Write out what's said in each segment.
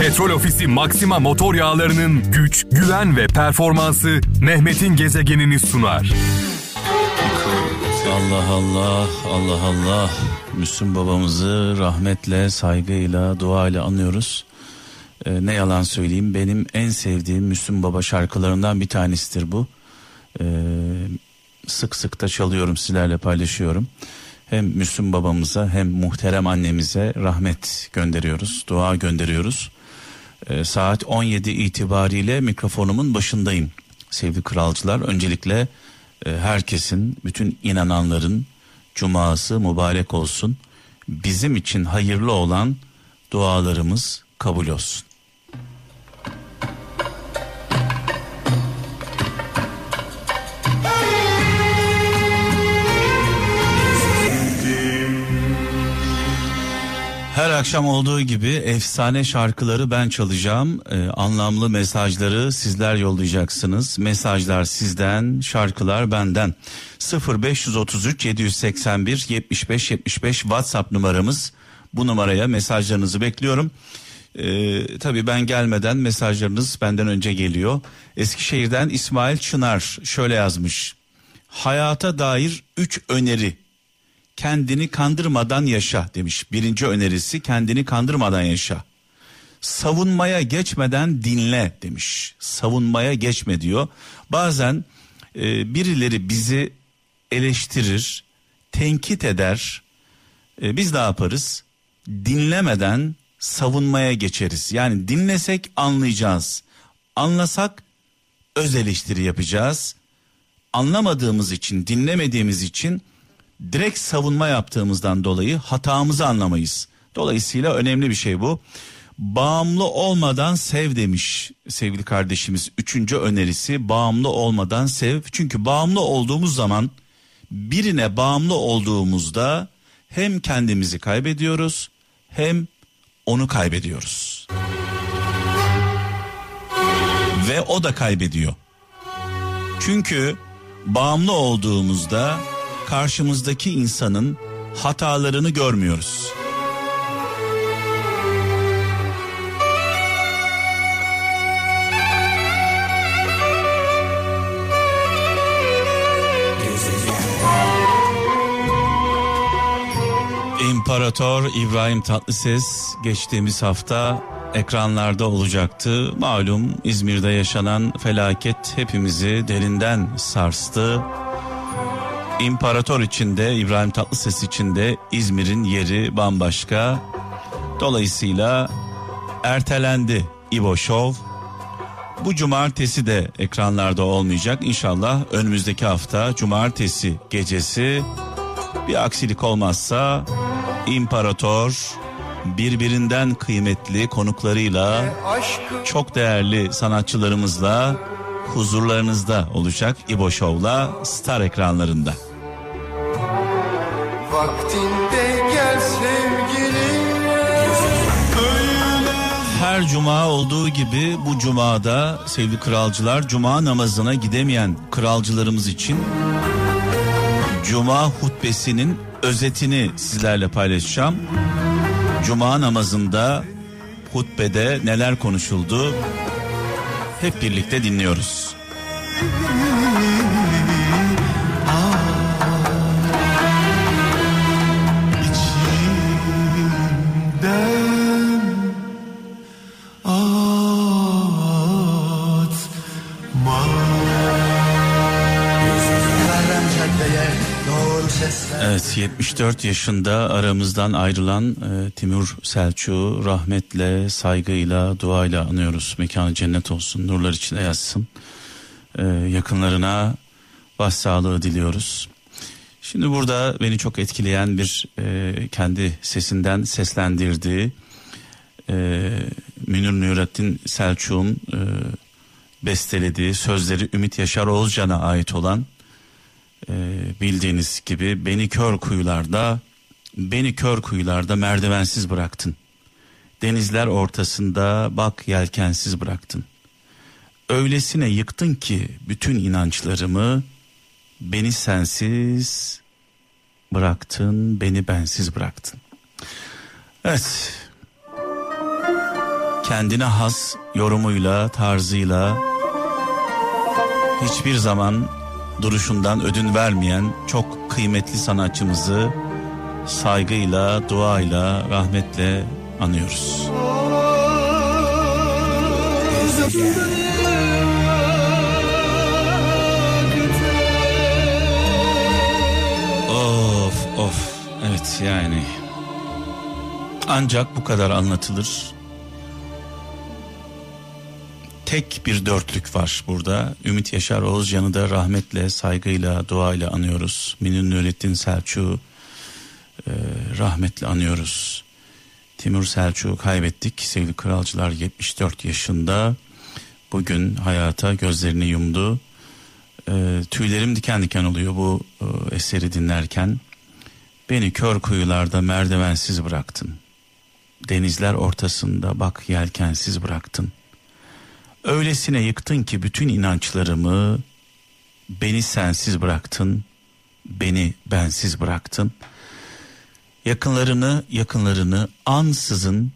Petrol Ofisi Maxima motor yağlarının güç, güven ve performansı Mehmet'in gezegenini sunar. Allah Allah, Allah Allah. Müslüm babamızı rahmetle, saygıyla, duayla anıyoruz. Ee, ne yalan söyleyeyim benim en sevdiğim Müslüm Baba şarkılarından bir tanesidir bu. Ee, sık sık da çalıyorum sizlerle paylaşıyorum. Hem Müslüm babamıza hem muhterem annemize rahmet gönderiyoruz, dua gönderiyoruz. Ee, saat 17 itibariyle mikrofonumun başındayım sevgili kralcılar. Öncelikle e, herkesin, bütün inananların cuması mübarek olsun. Bizim için hayırlı olan dualarımız kabul olsun. Her akşam olduğu gibi efsane şarkıları ben çalacağım. Ee, anlamlı mesajları sizler yollayacaksınız. Mesajlar sizden, şarkılar benden. 0533 781 75 75 WhatsApp numaramız. Bu numaraya mesajlarınızı bekliyorum. Ee, tabii ben gelmeden mesajlarınız benden önce geliyor. Eskişehir'den İsmail Çınar şöyle yazmış. Hayata dair 3 öneri kendini kandırmadan yaşa demiş. Birinci önerisi kendini kandırmadan yaşa. Savunmaya geçmeden dinle demiş. Savunmaya geçme diyor. Bazen e, birileri bizi eleştirir, tenkit eder. E, biz ne yaparız? Dinlemeden savunmaya geçeriz. Yani dinlesek anlayacağız. Anlasak öz eleştiri yapacağız. Anlamadığımız için, dinlemediğimiz için direkt savunma yaptığımızdan dolayı hatamızı anlamayız. Dolayısıyla önemli bir şey bu. Bağımlı olmadan sev demiş sevgili kardeşimiz. Üçüncü önerisi bağımlı olmadan sev. Çünkü bağımlı olduğumuz zaman birine bağımlı olduğumuzda hem kendimizi kaybediyoruz hem onu kaybediyoruz. Ve o da kaybediyor. Çünkü bağımlı olduğumuzda karşımızdaki insanın hatalarını görmüyoruz. İmparator İbrahim Tatlıses geçtiğimiz hafta ekranlarda olacaktı. Malum İzmir'de yaşanan felaket hepimizi derinden sarstı. İmparator içinde İbrahim Tatlıses içinde İzmir'in yeri bambaşka. Dolayısıyla ertelendi İbo Show. Bu cumartesi de ekranlarda olmayacak. İnşallah önümüzdeki hafta cumartesi gecesi bir aksilik olmazsa İmparator birbirinden kıymetli konuklarıyla çok değerli sanatçılarımızla huzurlarınızda olacak İbo Show'la Star ekranlarında. Vaktinde gel sevgilim Her cuma olduğu gibi bu cumada sevgili kralcılar cuma namazına gidemeyen kralcılarımız için cuma hutbesinin özetini sizlerle paylaşacağım. Cuma namazında hutbede neler konuşuldu hep birlikte dinliyoruz. Evet 74 yaşında aramızdan ayrılan e, Timur Selçuk'u rahmetle, saygıyla, duayla anıyoruz. Mekanı cennet olsun, nurlar içinde yatsın. E, yakınlarına başsağlığı diliyoruz. Şimdi burada beni çok etkileyen bir e, kendi sesinden seslendirdiği e, Münir Nurettin Selçuk'un e, bestelediği sözleri Ümit Yaşar Oğuzcan'a ait olan e, bildiğiniz gibi beni kör kuyularda beni kör kuyularda merdivensiz bıraktın. Denizler ortasında bak yelkensiz bıraktın. Öylesine yıktın ki bütün inançlarımı beni sensiz bıraktın, beni bensiz bıraktın. Evet. kendine has yorumuyla, tarzıyla hiçbir zaman duruşundan ödün vermeyen çok kıymetli sanatçımızı saygıyla, duayla, rahmetle anıyoruz. Of of evet yani ancak bu kadar anlatılır. Tek bir dörtlük var burada. Ümit Yaşar Oğuzcan'ı da rahmetle, saygıyla, duayla anıyoruz. Minun Nurettin Selçuk'u e, rahmetle anıyoruz. Timur Selçuk'u kaybettik. Sevgili kralcılar 74 yaşında. Bugün hayata gözlerini yumdu. E, tüylerim diken diken oluyor bu e, eseri dinlerken. Beni kör kuyularda merdivensiz bıraktın. Denizler ortasında bak yelkensiz bıraktın. Öylesine yıktın ki bütün inançlarımı beni sensiz bıraktın. Beni bensiz bıraktın. Yakınlarını yakınlarını ansızın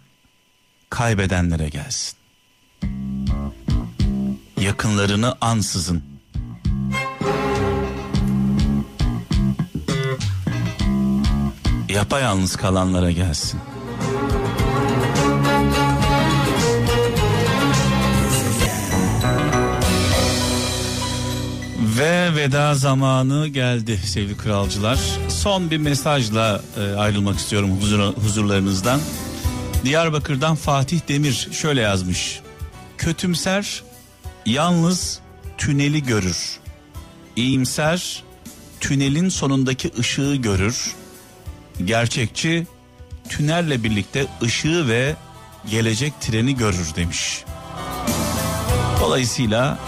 kaybedenlere gelsin. Yakınlarını ansızın yapayalnız kalanlara gelsin. Ve veda zamanı geldi sevgili kralcılar. Son bir mesajla e, ayrılmak istiyorum huzur, huzurlarınızdan. Diyarbakır'dan Fatih Demir şöyle yazmış. Kötümser yalnız tüneli görür. İyimser tünelin sonundaki ışığı görür. Gerçekçi tünelle birlikte ışığı ve gelecek treni görür demiş. Dolayısıyla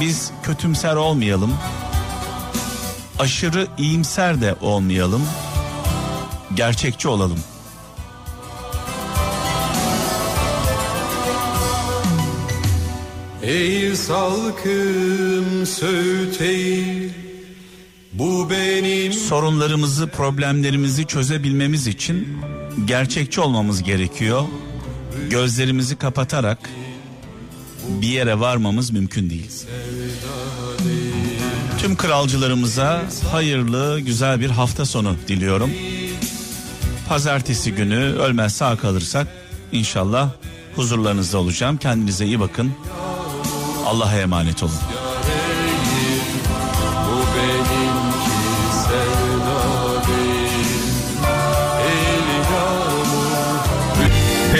biz kötümser olmayalım. Aşırı iyimser de olmayalım. Gerçekçi olalım. Ey salkım söğüt bu benim sorunlarımızı, problemlerimizi çözebilmemiz için gerçekçi olmamız gerekiyor. Gözlerimizi kapatarak bir yere varmamız mümkün değil. Tüm kralcılarımıza hayırlı, güzel bir hafta sonu diliyorum. Pazartesi günü ölmez sağ kalırsak inşallah huzurlarınızda olacağım. Kendinize iyi bakın. Allah'a emanet olun.